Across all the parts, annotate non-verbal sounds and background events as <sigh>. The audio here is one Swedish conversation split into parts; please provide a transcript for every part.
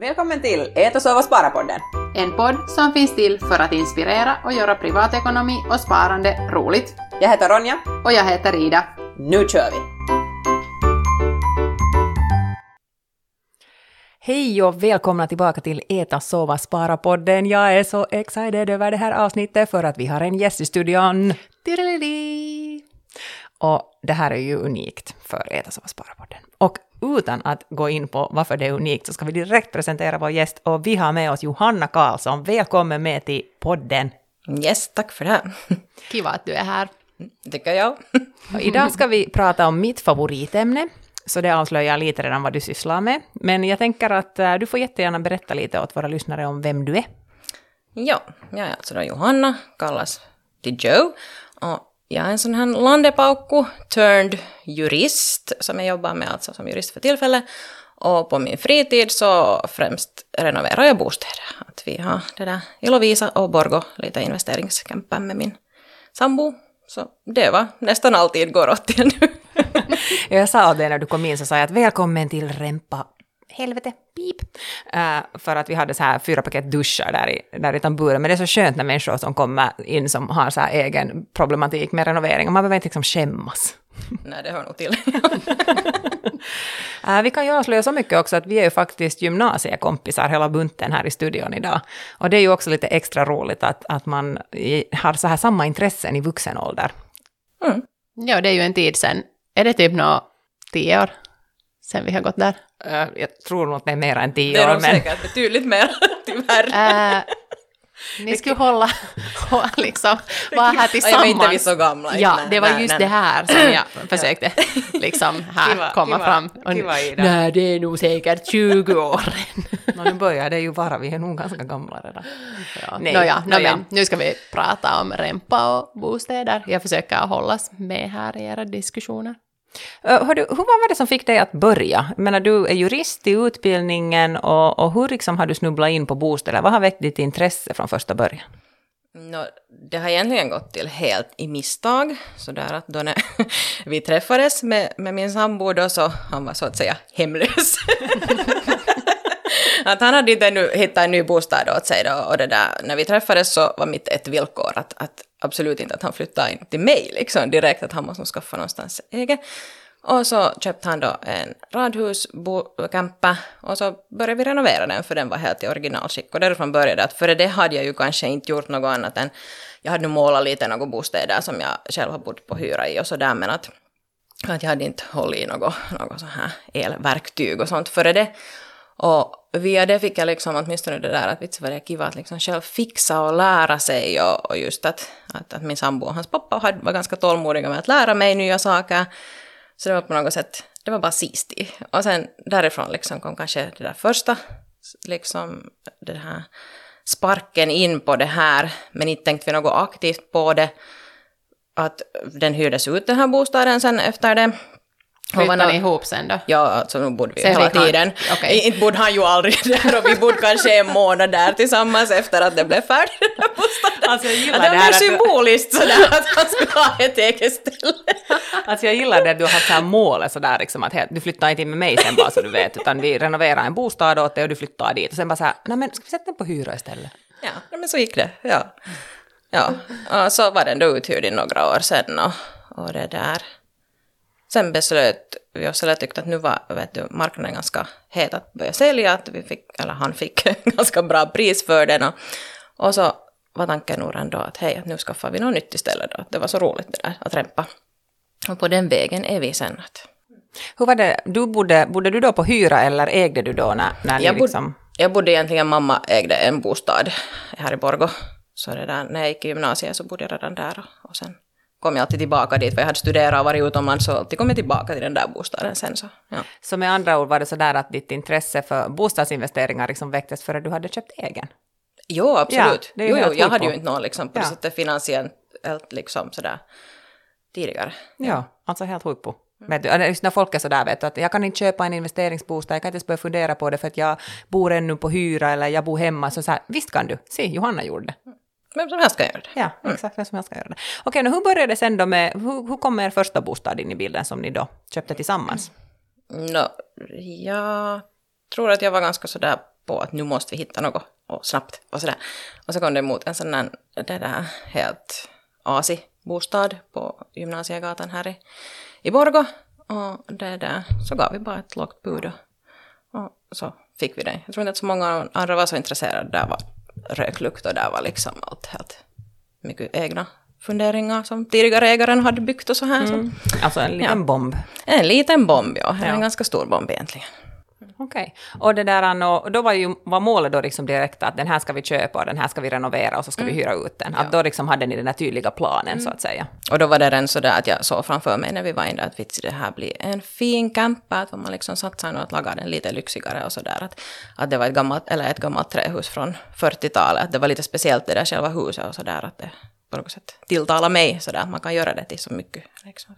Välkommen till Ät och sova spara-podden. En podd som finns till för att inspirera och göra privatekonomi och sparande roligt. Jag heter Ronja. Och jag heter Ida. Nu kör vi! Hej och välkomna tillbaka till Äta, sova, spara-podden. Jag är så excited över det här avsnittet för att vi har en gäst i studion. Tirelili. Och det här är ju unikt för Äta, sova, spara-podden. Utan att gå in på varför det är unikt så ska vi direkt presentera vår gäst och vi har med oss Johanna Karlsson. Välkommen med till podden. Yes, tack för det. <laughs> Kiva att du är här. Tycker jag. <laughs> Och idag ska vi prata om mitt favoritämne, så det avslöjar lite redan vad du sysslar med. Men jag tänker att äh, du får jättegärna berätta lite åt våra lyssnare om vem du är. Ja, jag är alltså då Johanna, kallas till Joe. Och jag är en sån här landepaukku, turned jurist, som jag jobbar med alltså som jurist för tillfället. Och på min fritid så främst renoverar jag bostäder. Att vi har det där i Lovisa och Borgo, lite investeringskämpar med min sambo. Så det var nästan alltid går åt till nu. <laughs> Jag sa det när du kom in, så sa jag att välkommen till Rempa helvete, pip. Uh, för att vi hade så här fyra paket duschar där i, där i tamburen. Men det är så skönt när människor som kommer in som har så här egen problematik med renovering. Och man behöver inte liksom skämmas. <laughs> Nej, det hör nog till. uh, <laughs> vi kan ju avslöja så mycket också att vi är ju faktiskt gymnasiekompisar hela bunten här i studion idag. Och det är ju också lite extra roligt att, att man har så här samma intressen i vuxen ålder. Mm. Ja, det är ju en tid sen. Är det typ nå tio år sen vi har gått där? Uh, jag tror nog att det är mer än tio år. Det är nog men... säkert betydligt mer, <laughs> tyvärr. Uh, ni skulle hålla, liksom, vara här tillsammans. Jag är inte vi så gamla. Ja, det var just nej, det här som jag <clears throat> försökte <laughs> liksom här kiva, komma kiva, fram. Och, nej, det är nog säkert 20 <laughs> år. no, nu börjar det ju vara, vi är nog ganska gamla redan. Ja. Nej, Nåja, no, men nu ska vi prata om rempa och bostäder. Jag försöker hållas med här i era diskussioner. Uh, du, hur var det som fick dig att börja? Jag menar, du är jurist i utbildningen och, och hur liksom har du snubblat in på bostäder? Vad har väckt ditt intresse från första början? No, det har egentligen gått till helt i misstag. Så där att då när <laughs> vi träffades med, med min sambo då så han var så att säga hemlös. <laughs> att han hade inte ännu hittat en ny bostad åt sig då, och det där, när vi träffades så var mitt ett villkor att, att absolut inte att han flyttade in till mig liksom direkt, att han måste skaffa någonstans eget. Och så köpte han då en radhuskämpa och så började vi renovera den för den var helt i originalskick. Och därifrån började det att före det hade jag ju kanske inte gjort något annat än, jag hade nu målat lite några bostäder som jag själv har bott på hyra i och sådär men att, att jag hade inte hållit i något, något så här elverktyg och sånt före det. Och via det fick jag liksom åtminstone det där att vitsi var det kiva att liksom själv fixa och lära sig och, och just att, att, att, min sambo och hans pappa var ganska tålmodiga med att lära mig nya saker. Så det var på något sätt, det var bara sisti. Och sen därifrån liksom kom kanske det där första, liksom det här sparken in på det här, men inte tänkte vi något aktivt på det. Att den hyrdes ut den här bostaden sen efter det. Flyttade ni ihop sen då? Ja, alltså nu bodde vi ju hela tiden. Okay. Inte bodde han ju aldrig <laughs> där och vi bodde kanske en månad där tillsammans efter att det blev färdigt Alltså jag gillar det, det här. Det symboliskt sådär att han skulle ha ett eget ställe. <laughs> Alltså jag gillar det att du har så här målet sådär liksom att du flyttar inte in med mig sen bara så du vet utan vi renoverar en bostad åt dig och du flyttar dit och sen bara så här, nej men ska vi sätta den på hyra istället? Ja, men så gick det, ja. Ja, och så var den då uthyrd i några år sen och, och det där sen beslöt vi oss, eller tyckte att nu var vet du, marknaden ganska het att börja sälja, att vi fick, eller han fick <laughs> ganska bra pris för den. Och, och så var tanken nog ändå att hej, nu skaffar vi något nytt istället då. Det var så roligt det där att rempa. Och på den vägen är vi sen. Att... Hur var det, du bodde, bodde du då på hyra eller ägde du då när, när jag ni liksom... Bod, jag bodde egentligen, mamma ägde en bostad här i Borgo. Så det där, när jag gick i gymnasiet så bodde jag redan där och, och sen kom jag alltid tillbaka dit, för jag hade studerat och varit utomlands, så alltid kom jag tillbaka till den där bostaden sen. Så, ja. så med andra ord var det så där att ditt intresse för bostadsinvesteringar liksom väcktes före du hade köpt egen? Jo, absolut. Ja, jo, jo, jag hade ju inte någon liksom, på ja. sättet finansiellt liksom sådär tidigare. Ja, ja alltså helt huippu. Vet du, just när folk är sådär, vet du, att jag kan inte köpa en investeringsbostad, jag kan inte ens börja fundera på det för att jag bor ännu på hyra eller jag bor hemma, så, så här, visst kan du, se, Johanna gjorde det. Vem som helst ska göra det. Ja, mm. exakt. Vem som helst ska göra det. Okej, nu hur började det sen då med, hur, hur kom er första bostad in i bilden som ni då köpte tillsammans? No, jag tror att jag var ganska sådär på att nu måste vi hitta något och snabbt och sådär. Och så kom det emot en sån där, det där helt asig bostad på Gymnasiegatan här i, i Borgo. Och det där, så gav vi bara ett lågt bud och, och så fick vi det. Jag tror inte att så många andra var så intresserade. Där var röklukt och där var liksom allt helt mycket egna funderingar som tidigare ägaren hade byggt och så här. Så. Alltså en liten Ja. bomb. En liten bomb, ja. Ja. En ganska stor bomb egentligen. Okej. Och det där, och då var ju var målet då liksom direkt att den här ska vi köpa och den här ska vi renovera och så ska vi hyra ut den. Att då liksom hade ni den här tydliga planen så att säga. Och då var det redan sådär att jag såg framför mig när vi var inne att vitsi, det här blir en fin camper, att man liksom satsar nog att laga den lite lyxigare och sådär. Att, att det var ett gammalt, eller ett gammalt trähus från 40-talet, att det var lite speciellt det där själva huset och sådär, att det på något sätt tilltalar mig sådär, att man kan göra det till så mycket. Liksom.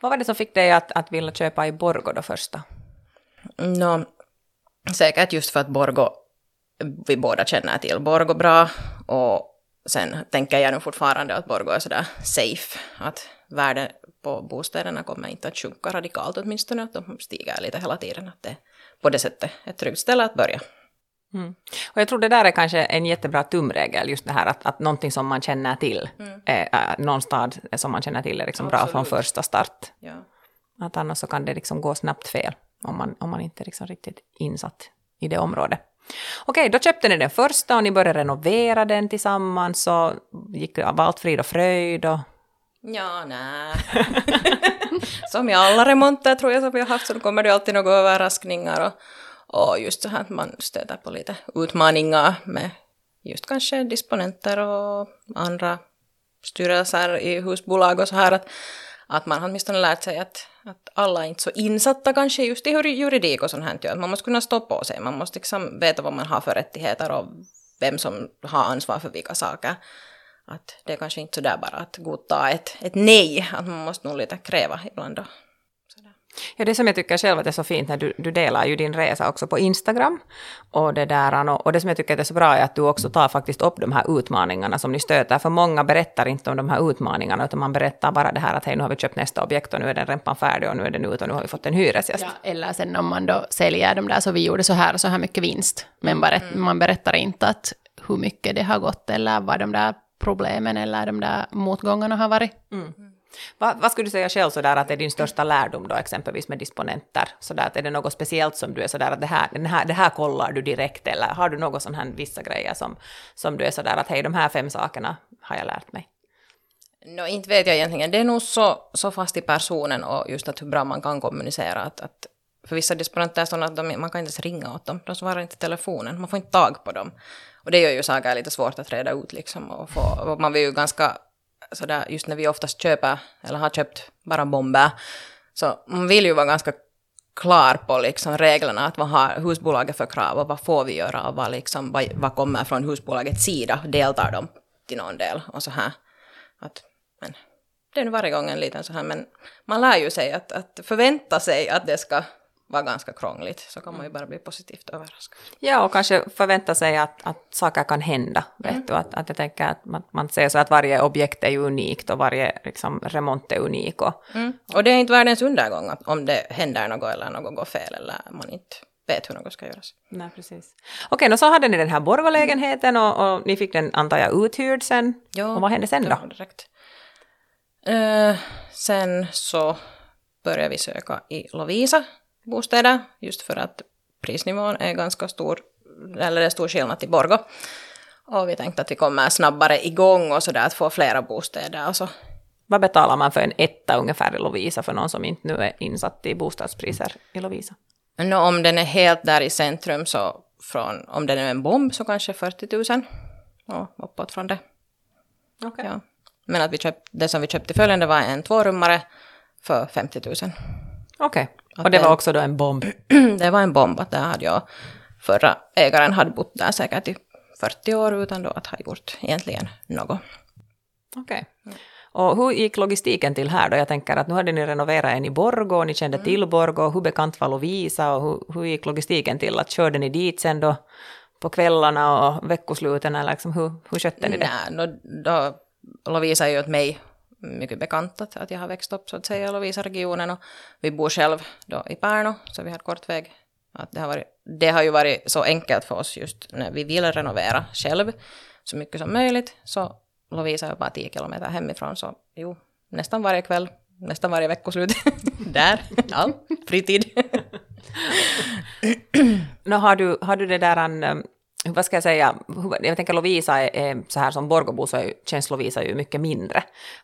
Vad var det som fick dig att, att vilja köpa i Borgå då första? Nå, säkert just för att Borgo, vi båda känner till Borgo bra och sen tänker jag nu fortfarande att Borgo är sådär safe, att värdet på bostäderna kommer inte att sjunka radikalt åtminstone, att de stiger lite hela tiden, att det på det sättet är ett tryggt ställe att börja. Och jag tror det där är kanske en jättebra tumregel, just det här att, att någonting som man känner till, är, äh, någon stad som man känner till är liksom bra från första start. Ja. Att annars så kan det liksom gå snabbt fel om man, om man inte är liksom riktigt insatt i det området. Okej, då köpte ni den första och ni började renovera den tillsammans och gick av allt frid och fröjd och Ja, nej. <laughs> som i alla remonter tror jag som vi har haft så kommer det alltid några överraskningar och, och just så här att man stöter på lite utmaningar med just kanske disponenter och andra styrelser i husbolag och så här att, att man har åtminstone lärt sig att, att alla är inte så insatta kanske just i hur juridik och sånt här. Att Man måste kunna stå på sig, man måste liksom veta vad man har för rättigheter och vem som har ansvar för vilka saker. Att det är kanske inte så där bara att godta ett, ett nej, att man måste nog lite kräva ibland då. Ja, det som jag tycker själv att är så fint när du, du delar ju din resa också på Instagram. Och det, där, och, det som jag tycker att det är så bra är att du också tar faktiskt upp de här utmaningarna som ni stöter. För många berättar inte om de här utmaningarna, utan man berättar bara det här att hej, nu har vi köpt nästa objekt och nu är den rempan färdig och nu är den ute och nu har vi fått en hyresgäst. Ja, eller sen om man då säljer de där så vi gjorde så här och så här mycket vinst. Men bara, man berättar inte att hur mycket det har gått eller vad de där problemen eller de där motgångarna har varit. Va, vad skulle du säga själv sådär att är din största lärdom då exempelvis med disponenter? Sådär att är det något speciellt som du är sådär att det här, den här, det här kollar du direkt eller har du något sån här vissa grejer som, som du är sådär att hej de här fem sakerna har jag lärt mig? No, inte vet jag egentligen. Det är nog så, så fast i personen och just att hur bra man kan kommunicera. Att, att för vissa disponenter är sådana att de, man kan inte ens ringa åt dem. De svarar inte i telefonen. Man får inte tag på dem. Och det gör ju saker lite svårt att reda ut liksom. Och, få, och man vill ju ganska, sådär, just när vi oftast köper, eller har köpt bara bomber, så man vill ju vara ganska klar på liksom reglerna, att vad har husbolaget för krav och vad får vi göra och vad, liksom, vad, vad kommer från husbolagets sida, deltar de till någon del och så här. Att, men det är nu varje gång en liten så här, men man lär ju sig att, att förvänta sig att det ska vara ganska krångligt, så kan man ju bara bli positivt överraskad. Ja, och kanske förvänta sig att, att saker kan hända. Vet du? Att, att jag tänker att man, man ser så att varje objekt är unikt och varje liksom, remont är unik. Och, Och det är inte världens undergång att om det händer något eller något går fel eller man inte vet hur något ska göras. nej, precis. Okej, och så hade ni den här Borgålägenheten och, och ni fick den, antar jag, uthyrd sen. Ja, och vad hände sen då? Direkt. Eh, sen så började vi söka i Lovisa bostäder, just för att prisnivån är ganska stor, eller det är stor skillnad till Borgo. Och vi tänkte att vi kommer snabbare igång och sådär att få flera bostäder och så. Vad betalar man för en etta ungefär i Lovisa för någon som inte nu är insatt i bostadspriser i Lovisa? Nå, om den är helt där i centrum så från, om den är en bomb så kanske 40 000 och uppåt från det. Okej. Ja. Men att vi köpt, det som vi köpte följande var en tvårummare för 50 000. Okej. Att Och det var också då en bomb. <clears throat> det var en bomb att där hade jag, förra ägaren hade bott där säkert i 40 år utan då att ha gjort egentligen något. Okej. Och hur gick logistiken till här då? Jag tänker att nu hade ni renoverat en i Borgå, och ni kände till Borgå, hur bekant var Lovisa och hur, hur gick logistiken till? Att körde ni dit sen då på kvällarna och veckosluten eller liksom hur, hur skötte ni det? Nej, då, då, Lovisa är ju åt mig mycket bekant att, att jag har växt upp så att säga i Lovisa-regionen och vi bor själv då i Pärno så vi har kort väg Att det, har varit, det har ju varit så enkelt för oss just när vi vill renovera själv så mycket som möjligt. Så Lovisa är bara 10 kilometer hemifrån, så jo, nästan varje kväll, nästan varje veckoslut. <laughs> Där, all fritid. <laughs> Nå, har, du, har du det där, um, vad ska jag säga, jag tänker Lovisa är, är så här som Borgåbo så är, känns Lovisa ju mycket mindre.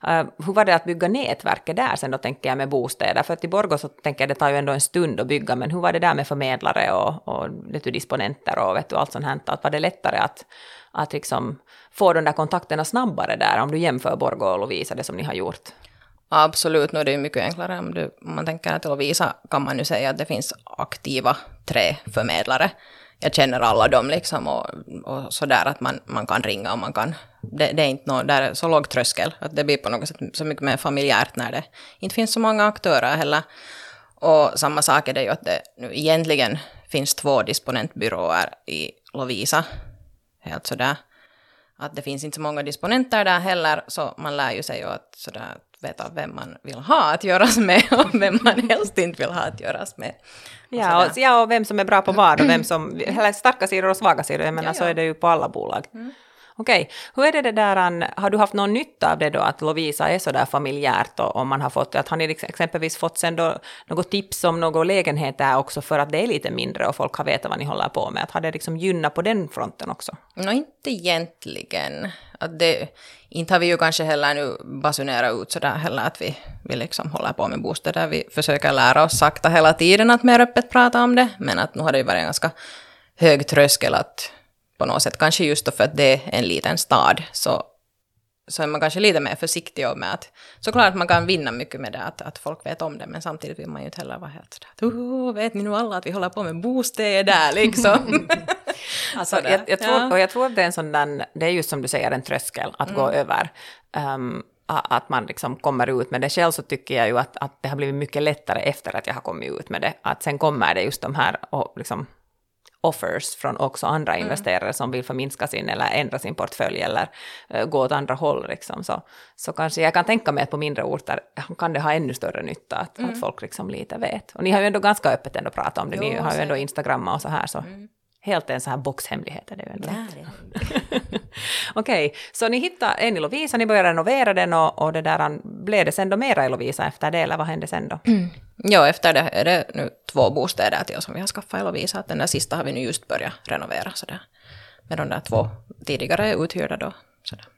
Uh, hur var det att bygga nätverket där sen då tänker jag med bostäder? För att i Borgå så tänker jag det tar ju ändå en stund att bygga, men hur var det där med förmedlare och, och vet du, disponenter och vet du, allt sånt här? Att var det lättare att, att liksom få de där kontakterna snabbare där om du jämför Borgå och Lovisa, det som ni har gjort? Absolut, nu är det ju mycket enklare. Om, du, om man tänker att Lovisa kan man ju säga att det finns aktiva tre förmedlare. Jag känner alla dem liksom och, och sådär att man, man kan ringa och man kan... Det, det är inte någon, där är så låg tröskel att det blir på något sätt så mycket mer familjärt när det inte finns så många aktörer heller. Och samma sak är det ju att det nu egentligen finns två disponentbyråer i Lovisa. Helt sådär. Att det finns inte så många disponenter där heller, så man lär ju sig ju att sådär att veta vem man vill ha att göras med <laughs> och vem man helst inte vill ha att göras med. Och Ja och, ja, och vem som är bra på vad och vem <clears throat> som... Eller starka sidor och svaga sidor, jag menar Ja, så ja. är det ju på alla bolag. Okej, hur är det, det där, an- har du haft någon nytta av det då att Lovisa är så där familjärt och om man har fått, att har ni liksom exempelvis fått sen då något tips om någon lägenhet där också för att det är lite mindre och folk har vetat vad ni håller på med, att har det liksom gynnat på den fronten också? Nå, inte egentligen. Att det, inte har vi ju kanske heller nu basunerat ut sådär heller att vi, vi liksom håller på med bostäder. Vi försöker lära oss sakta hela tiden att mer öppet prata om det. Men att nu har det ju varit en ganska hög tröskel att på något sätt, kanske just då för att det är en liten stad, så, så är man kanske lite mer försiktig med att såklart att man kan vinna mycket med det, att, att folk vet om det, men samtidigt vill man ju inte heller vara helt sådär att "Oh, vet ni nu alla att vi håller på med bostäder <laughs> liksom. <laughs> Alltså, jag, jag, tror, Ja. och jag tror att det är en sån där, det är just som du säger en tröskel att gå över. Um, att man liksom kommer ut med det. Själv så tycker jag ju att, att det har blivit mycket lättare efter att jag har kommit ut med det. Att sen kommer det just de här och liksom, offers från också andra investerare som vill förminska sin eller ändra sin portfölj eller eh, gå åt andra håll. Liksom. Så, så kanske jag kan tänka mig att på mindre orter kan det ha ännu större nytta att, att folk liksom lite vet. Och ni har ju ändå ganska öppet ändå pratat om det. Ni Jo, har ju ändå. Instagram och så här. Så helt en sån här boxhemlighet är det ju <laughs> ändå. Okej, så ni hittade en i Lovisa, ni började renovera den och, och det där, blev det sen då mera i Lovisa efter det eller vad hände sen då? <clears throat> Ja, efter det är det nu två bostäder till som vi har skaffat i Lovisa. Att den där sista har vi nu just börjat renovera. Sådär. Men de där två tidigare är uthyrda då. Sådär.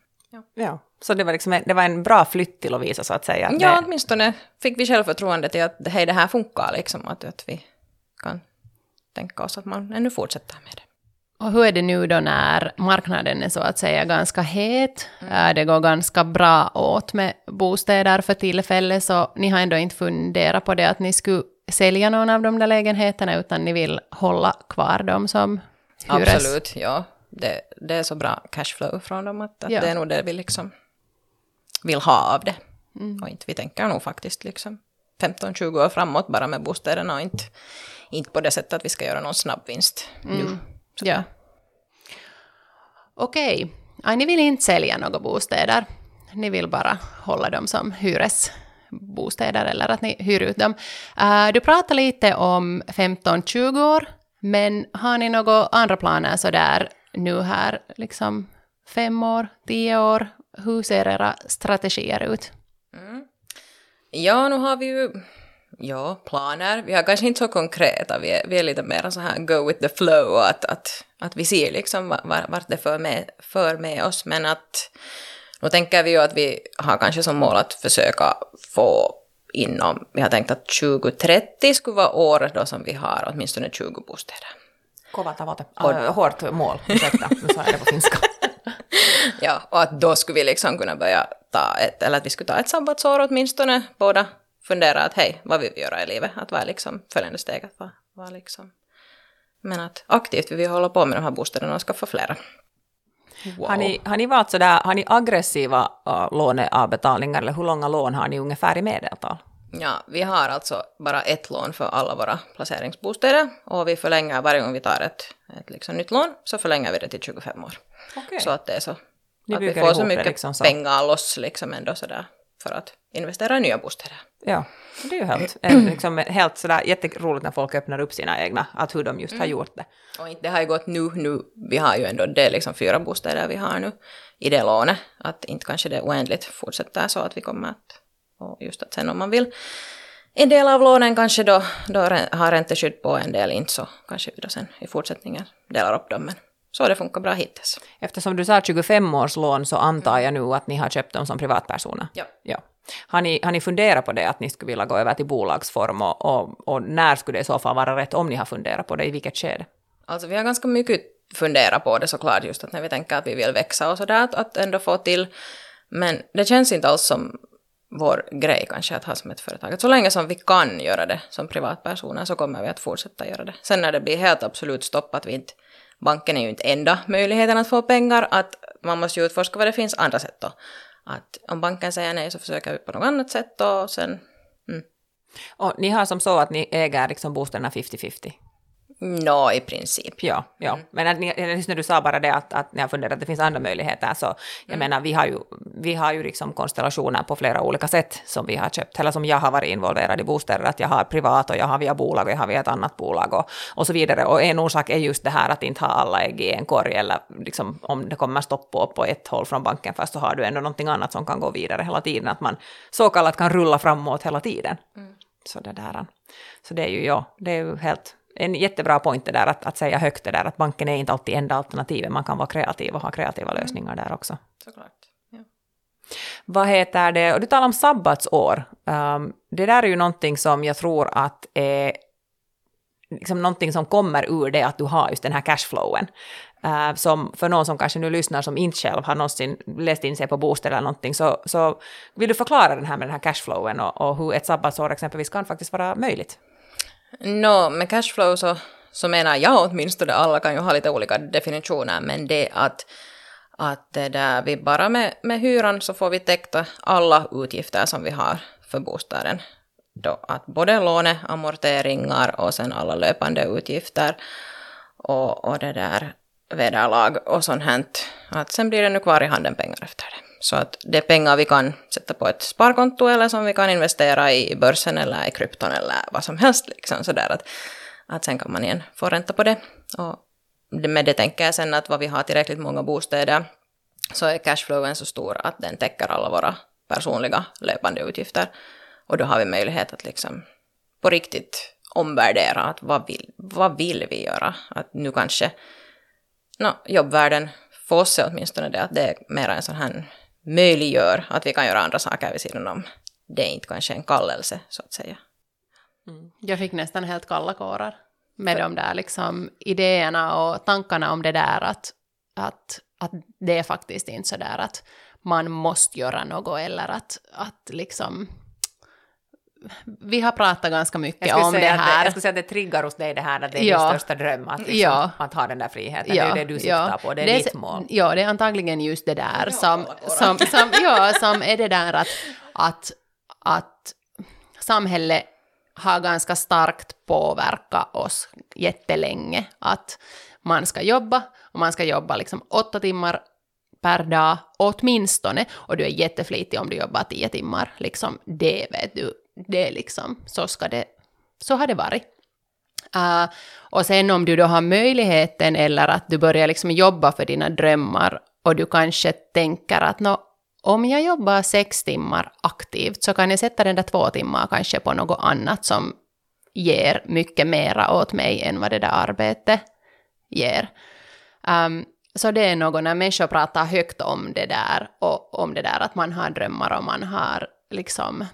Ja, så det var, liksom en, det var en bra flytt till Lovisa så att säga. Ja, Det, åtminstone fick vi självförtroende till att hej, det här funkar liksom. Att, att vi kan tänka oss att man ännu fortsätter med det. Och hur är det nu då när marknaden är så att säga ganska het? Äh, Det går ganska bra åt med bostäder för tillfället, så ni har ändå inte funderat på det att ni skulle sälja någon av de där lägenheterna, utan ni vill hålla kvar dem som hyres? Absolut, ja. Det, det är så bra cashflow från dem att, att Ja. det är nog det vi liksom vill ha av det. Och inte, vi tänker nog faktiskt liksom 15-20 år framåt bara med bostäderna och inte, inte på det sättet att vi ska göra någon snabb vinst nu. Ja. Okej, Aj, ni vill inte sälja några bostäder. Ni vill bara hålla dem som hyresbostäder eller att ni hyr ut dem. Uh, du pratade lite om 15-20 år, men har ni några andra planer så där nu här, liksom fem år, tio år? Hur ser era strategier ut? Mm. Ja, nu har vi ju ja, planer. Vi har kanske inte så konkreta, vi är, vi är lite mer så här go with the flow att, att, att vi ser liksom va- va- vart det för med, för med oss. Men att nu tänker vi ju att vi har kanske som mål att försöka få inom, vi har tänkt att 2030 skulle vara året då som vi har åtminstone 20 bostäder. Kova tavoite. Äh, hårt mål, ursäkta, nu sa jag det på finska. <laughs> Ja, och att då skulle vi liksom kunna börja ta ett, eller att vi skulle ta ett sabbatsår åtminstone, båda fundera att hej, vad vill vi göra i livet? Att vad är liksom följande steg? Att vad, vad liksom... Men att aktivt vill vi hålla på med de här bostäderna och skaffa flera. Wow. Har, ni, har ni varit sådär, har ni aggressiva uh, låneavbetalningar eller hur långa lån har ni ungefär i medeltal? Ja, vi har alltså bara ett lån för alla våra placeringsbostäder och vi förlänger varje gång vi tar ett, ett liksom nytt lån så förlänger vi det till 25 år. Okej. Så att det är så Ni att vi får så det mycket liksom så. pengar loss liksom ändå sådär för att investera i nya bostäder. Ja, det är ju helt, <clears throat> eh, liksom, helt sådär jätteroligt när folk öppnar upp sina egna, att hur de just har gjort det. Och inte det har ju gått nu, nu, vi har ju ändå, det är liksom fyra bostäder vi har nu i det lånet, att inte kanske det oändligt fortsätter så att vi kommer att, och just att sen om man vill. En del av lånen kanske då, då har ränteskydd på, en del inte så kanske vi då sen i fortsättningen delar upp dem, men så har det funkat bra hittills. Eftersom du sa 25 års lån så antar jag nu att ni har köpt dem som privatpersoner? Ja. ja. Har ni, har ni funderat på det, att ni skulle vilja gå över till bolagsform och, och, och när skulle det i så fall vara rätt om ni har funderat på det, i vilket skede? Alltså vi har ganska mycket funderat på det såklart, just att när vi tänker att vi vill växa och sådär, att, att ändå få till, men det känns inte alls som vår grej kanske att ha som ett företag. Att så länge som vi kan göra det som privatpersoner så kommer vi att fortsätta göra det. Sen när det blir helt absolut stopp att vi inte, banken är ju inte enda möjligheten att få pengar, att man måste ju utforska vad det finns andra sätt då. Att om banken säger nej så försöker vi på något annat sätt och sen... Mm. Och ni har som så att ni äger liksom bostäderna 50-50? Nå, i princip. Ja, ja. Mm. men att ni, när du sa bara det att, att ni har funderat att det finns andra möjligheter, så jag mm. menar, vi har ju, vi har ju liksom konstellationer på flera olika sätt som vi har köpt, eller som jag har varit involverad i bostäder, att jag har privat och jag har via bolag och jag har via ett annat bolag och, och så vidare. Och en orsak är just det här att inte ha alla ägg i en korg, eller liksom om det kommer stopp på, på ett håll från banken, fast så har du ändå någonting annat som kan gå vidare hela tiden, att man så kallat kan rulla framåt hela tiden. Mm. Så det där. Så det är ju, ja, det är ju helt en jättebra point det där att, att säga högt det där att banken är inte alltid enda alternativet, man kan vara kreativ och ha kreativa mm. lösningar där också. Såklart. Ja. Vad heter det, och du talar om sabbatsår. Um, det där är ju någonting som jag tror att är liksom någonting som kommer ur det att du har just den här cashflowen. Uh, som för någon som kanske nu lyssnar som inte själv har någonsin läst in sig på bostäder eller någonting, så, så vill du förklara den här med den här cashflowen och, och hur ett sabbatsår exempelvis kan faktiskt vara möjligt? No, med cashflow så, så menar jag åtminstone, alla kan ju ha lite olika definitioner, men det att, att det där, vi bara med, med hyran så får vi täckta alla utgifter som vi har för bostaden. Då att både låne, amorteringar och sen alla löpande utgifter och, och det där vederlag och sånt hänt. Att sen blir det nu kvar i handen pengar efter det. Så att det är pengar vi kan sätta på ett sparkonto eller som vi kan investera i börsen eller i krypton eller vad som helst. Liksom, sådär att, att sen kan man igen få ränta på det. Och med det tänker jag sen att vad vi har tillräckligt många bostäder så är cashflowen så stor att den täcker alla våra personliga löpande utgifter. Och då har vi möjlighet att liksom på riktigt omvärdera att vad vill, vad vill vi göra? Att nu kanske no, jobbvärlden, för oss är åtminstone det att det är mer en sån här möjliggör att vi kan göra andra saker vid sidan om. Det är inte kanske en kallelse, så att säga. Mm. Jag fick nästan helt kalla kårar med de där liksom idéerna och tankarna om det där att, att, att det är faktiskt inte så där att man måste göra något eller att, att liksom vi har pratat ganska mycket om det här. Det, jag skulle säga att det triggar hos dig det här att det är ja. din största dröm, att, liksom, ja. att ha den där friheten. Ja. Det är det du siktar ja. på, det är det ditt mål. Ja, det är antagligen just det där som, som, som, ja, som är det där att, att, att samhället har ganska starkt påverkat oss jättelänge. Att man ska jobba, och man ska jobba liksom åtta timmar per dag åtminstone, och du är jätteflitig om du jobbar tio timmar. Liksom, det vet du det liksom, så ska det, så har det varit. Uh, och sen om du då har möjligheten eller att du börjar liksom jobba för dina drömmar och du kanske tänker att nå, om jag jobbar sex timmar aktivt så kan jag sätta den där två timmar kanske på något annat som ger mycket mera åt mig än vad det där arbetet ger. Um, så det är något när människor pratar högt om det där och om det där att man har drömmar och man har liksom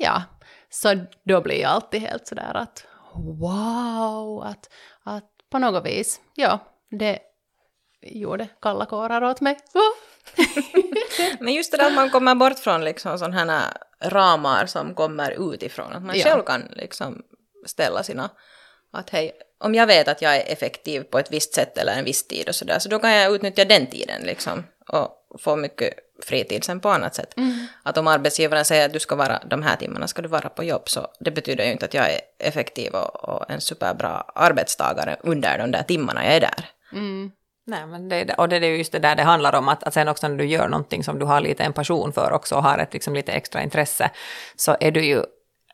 ja, så då blir jag alltid helt sådär att wow, att, att på något vis, ja, det gjorde kalla kårar åt mig. <laughs> Men just det där att man kommer bort från liksom sådana ramar som kommer utifrån, att man ja. själv kan liksom ställa sina, att hej, om jag vet att jag är effektiv på ett visst sätt eller en viss tid och sådär, så då kan jag utnyttja den tiden liksom och få mycket fritid sen på annat sätt. Mm. Att om arbetsgivaren säger att du ska vara, de här timmarna ska du vara på jobb, så det betyder ju inte att jag är effektiv och, och en superbra arbetstagare under de där timmarna jag är där. Mm. Nej, men det, och det är just det där det handlar om, att, att sen också när du gör någonting som du har lite en passion för också och har ett liksom lite extra intresse, så är du ju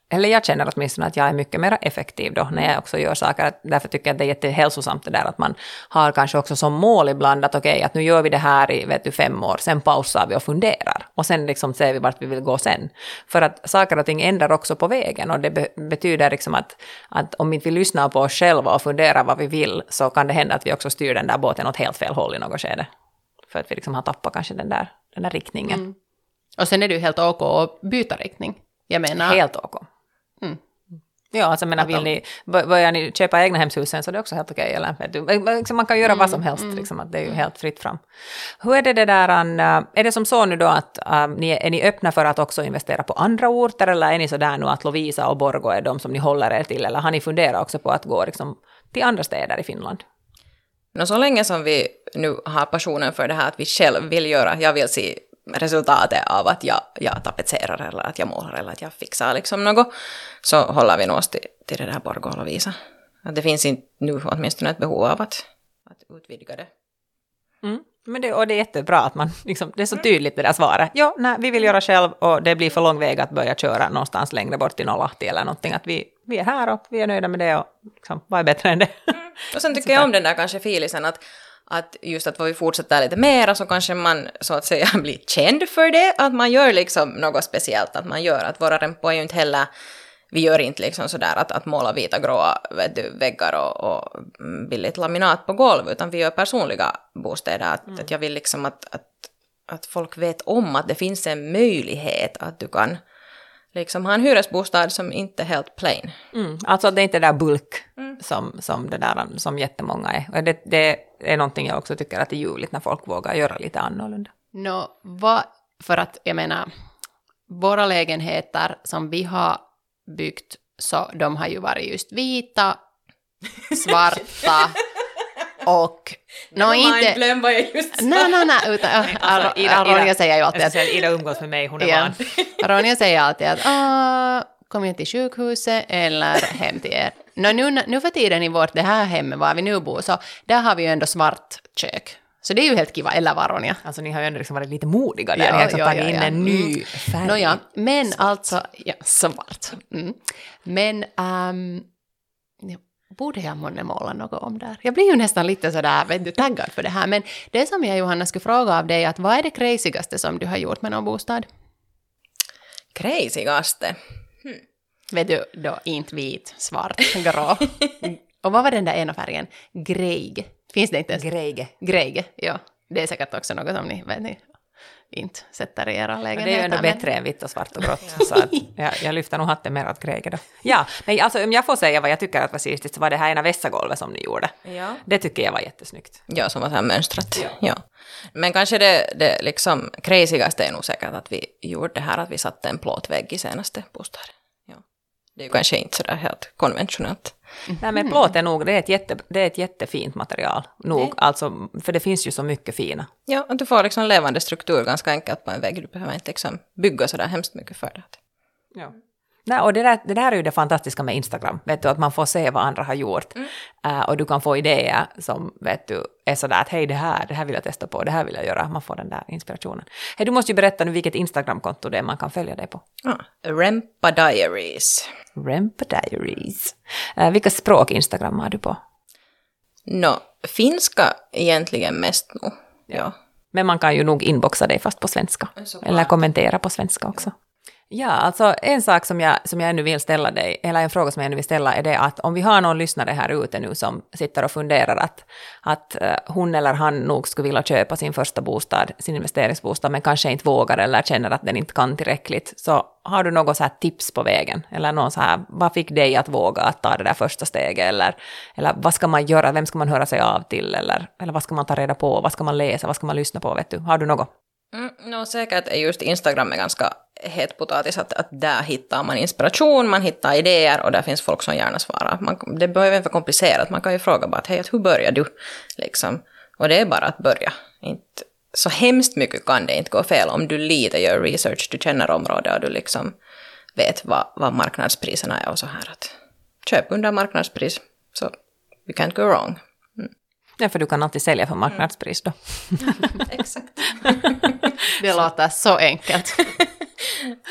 eller jag känner åtminstone att jag är mycket mer effektiv då när jag också gör saker. Därför tycker jag att det är jättehälsosamt det där att man har kanske också som mål ibland att okej, okay, att nu gör vi det här i vet du, fem år, sen pausar vi och funderar. Och sen liksom ser vi vart vi vill gå sen. För att saker och ting ändrar också på vägen och det be betyder liksom att, att om inte vi lyssnar på oss själva och funderar vad vi vill så kan det hända att vi också styr den där båten åt helt fel håll i något skede. För att vi liksom har tappat kanske den där, den där riktningen. Mm. Och sen är det ju helt ok att byta riktning. Jag menar... Helt ok. Mm. Ja, alltså menar, vill ni, börjar ni köpa egna hemshusen så det är också helt okej. Liksom, man kan göra mm, vad som helst, mm, liksom, att det är ju helt fritt fram. Hur är det, det där, är det som så nu då att um, ni, är ni öppna för att också investera på andra orter eller är ni så där nu att Lovisa och Borgo är de som ni håller er till eller har ni funderat också på att gå liksom, till andra städer i Finland? No, så länge som vi nu har passionen för det här att vi själv vill göra, jag vill se resultatet av att jag, jag tapetserar eller att jag målar eller att jag fixar liksom något, så håller vi oss till, till det där Borgå och visa. Att det finns inte nu åtminstone ett behov av att, att utvidga det. Mm. Men det, och det är jättebra att man, liksom, det är så tydligt det där svaret. Ja, nej, vi vill göra själv och det blir för lång väg att börja köra någonstans längre bort till Nollahti eller någonting. Att vi, vi är här och vi är nöjda med det och liksom, vad är bättre än det? Mm. Och sen tycker jag om den där kanske filisen att att just att vad vi fortsätter lite mera så kanske man så att säga <laughs> blir känd för det, att man gör liksom något speciellt, att man gör att våra rempor är ju inte heller vi gör inte liksom sådär att, att måla vita gråa du, väggar och, och billigt laminat på golv, utan vi gör personliga bostäder. Att, mm. att jag vill liksom att, att, att folk vet om att det finns en möjlighet att du kan liksom ha en hyresbostad som inte är helt plain. Mm, alltså det är inte det där bulk mm. som, som, det där, som jättemånga är. Och det, det är någonting jag också tycker att det är ljuvligt när folk vågar göra lite annorlunda. No, vad, för att jag menar, våra lägenheter som vi har byggt, så de har ju varit just vita, svarta <laughs> och... No, inte... Vad jag just sa. Nej, nej, nej, utan <laughs> alltså, Ida, Ronja säger ju alltid att... Ida umgås med mig, hon är ja. van. <laughs> Ronja säger alltid att kom jag till sjukhuset eller hem till er. No, nu, nu för tiden i vårt det här hemmet, var vi nu bor, så där har vi ju ändå svart kök. Så det är ju helt kiva, eller vad Ronja? Alltså ni har ju ändå liksom varit lite modiga där, ja, ni har liksom ja, tagit ja, in en ny mm. färg. Nåja, men alltså, ja, svart. Mm. Men, um, borde jag månne måla något om där? Jag blir ju nästan lite sådär, vet du, taggad för det här. Men det som jag, Johanna, skulle fråga av dig, att vad är det crazygaste som du har gjort med någon bostad? Crazygaste? Hmm. Vet du, då inte vit, svart, grå. <laughs> Och vad var den där ena färgen? Grejg. Finns det inte ens? Greige. Greige, ja. Det är säkert också något som ni, vet ni, inte sätter i era lägenheter. Det är ju ändå bättre än vitt och svart och grått. så att jag, jag lyfter nog hatten mer åt Greige då. Ja, men alltså om jag får säga vad jag tycker att var stilistiskt så var det här ena vässagolvet som ni gjorde. Ja. Det tycker jag var jättesnyggt. Ja, som var så här mönstrat. Ja. ja. Men kanske det, det liksom crazygaste är nog säkert att vi gjorde det här att vi satte en plåtvägg i senaste bostaden. Ja. Det är ju kanske inte sådär helt konventionellt. Mm. Nej men plåt är nog, det är ett, jätte, det är ett jättefint material. Nog, alltså, för det finns ju så mycket fina. Ja, och du får liksom levande struktur ganska enkelt på en vägg. Du behöver inte liksom bygga sådär hemskt mycket för det. Ja. Nej, och det där, det där är ju det fantastiska med Instagram, vet du, att man får se vad andra har gjort. Mm. Uh, och du kan få idéer som, vet du, är sådär att hej, det här, det här vill jag testa på, det här vill jag göra. Man får den där inspirationen. Hej, du måste ju berätta nu vilket Instagramkonto det är man kan följa dig på. Ah, Rempa Diaries. Rempa Diaries. Uh, vilka språk instagrammar du på? No, finska egentligen mest nog. Ja. Men man kan ju nog inboxa dig fast på svenska. Eller kommentera på svenska också. Ja, Ja, alltså en sak som jag, som jag ännu vill ställa dig, eller en fråga som jag ännu vill ställa är det att om vi har någon lyssnare här ute nu som sitter och funderar att, att eh, hon eller han nog skulle vilja köpa sin första bostad, sin investeringsbostad, men kanske inte vågar eller känner att den inte kan tillräckligt, så har du något så här tips på vägen? Eller någon så här, vad fick dig att våga att ta det där första steget? Eller, eller vad ska man göra, vem ska man höra sig av till? Eller, eller vad ska man ta reda på, vad ska man läsa, vad ska man lyssna på, vet du? Har du något? Mm, no, säkert är just Instagram är ganska het potatis, att, att där hittar man inspiration, man hittar idéer och där finns folk som gärna svarar. Man, det behöver inte vara komplicerat, man kan ju fråga bara att hej, hur börjar du? Liksom. Och det är bara att börja. Inte, så hemskt mycket kan det inte gå fel om du lite gör research, du känner området och du liksom vet vad, vad marknadspriserna är och så här. Att köp under marknadspris, så you can't go wrong. Ja, för du kan alltid sälja för marknadspris då. <laughs> Exakt. <laughs> Det låter så enkelt. <laughs>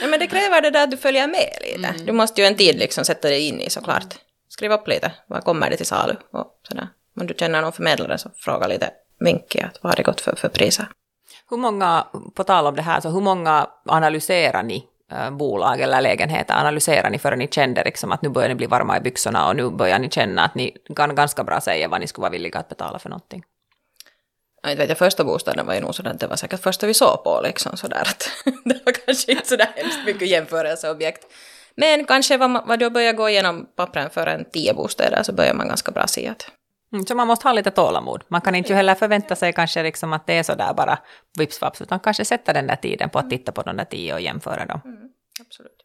Ja, men det kräver det där att du följer med lite. Du måste ju en tid liksom sätta dig in i såklart. Skriv upp lite, vad kommer det till salu och sådär. Om du känner någon förmedlare så fråga lite vinky att vad har det gått för, för priser. Hur många, på tal om det här, så hur många analyserar ni bolag eller lägenheter analyserar ni förrän ni kände liksom att nu börjar ni bli varma i byxorna och nu börjar ni känna att ni kan ganska bra säga vad ni skulle vara villiga att betala för någonting? Jag vet, jag, första bostaden var ju nog sådär att det var säkert första vi såg på liksom sådär att <laughs> det var kanske inte sådär hemskt mycket jämförelseobjekt. Men kanske vad, man, vad då börjar gå igenom pappren för en tio bostäder så börjar man ganska bra se att så man måste ha lite tålamod. Man kan inte ju heller förvänta sig kanske liksom att det är sådär bara vips vaps, utan kanske sätta den där tiden på att titta på de där tio och jämföra dem. absolut.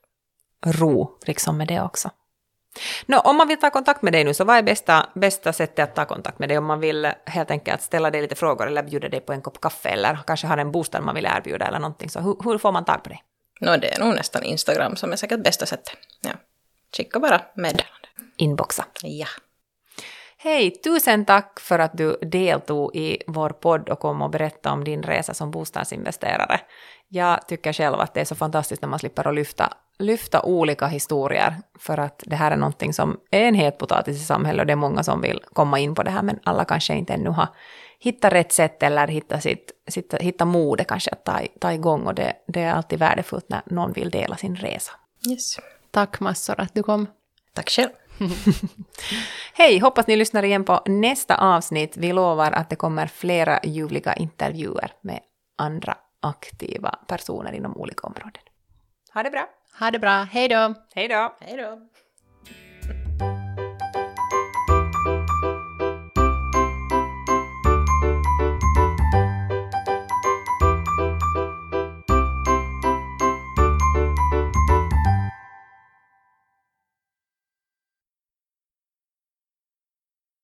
Ro liksom med det också. Nå, om man vill ta kontakt med dig nu, så vad är bästa, bästa sättet att ta kontakt med dig? Om man vill helt enkelt ställa dig lite frågor eller bjuda dig på en kopp kaffe eller kanske har en bostad man vill erbjuda eller någonting, så hur, hur får man tag på dig? Nå, det är nog nästan Instagram som är säkert bästa sättet. Ja. Skicka bara meddelande. Inboxa. Ja. Hej, tusen tack för att du deltog i vår podd och kom och berätta om din resa som bostadsinvesterare. Jag tycker själv att det är så fantastiskt när man slipper att lyfta, lyfta olika historier, för att det här är någonting som är en het potatis i samhället och det är många som vill komma in på det här, men alla kanske inte ännu har hittat rätt sätt eller hittat, sitt, sitt, hittat modet kanske att ta, ta igång och det, det är alltid värdefullt när någon vill dela sin resa. Yes. Tack massor att du kom. Tack själv. <laughs> Hej, hoppas ni lyssnar igen på nästa avsnitt. Vi lovar att det kommer flera ljuvliga intervjuer med andra aktiva personer inom olika områden. Ha det bra! Ha det bra, hej då! Hej då! Hej då.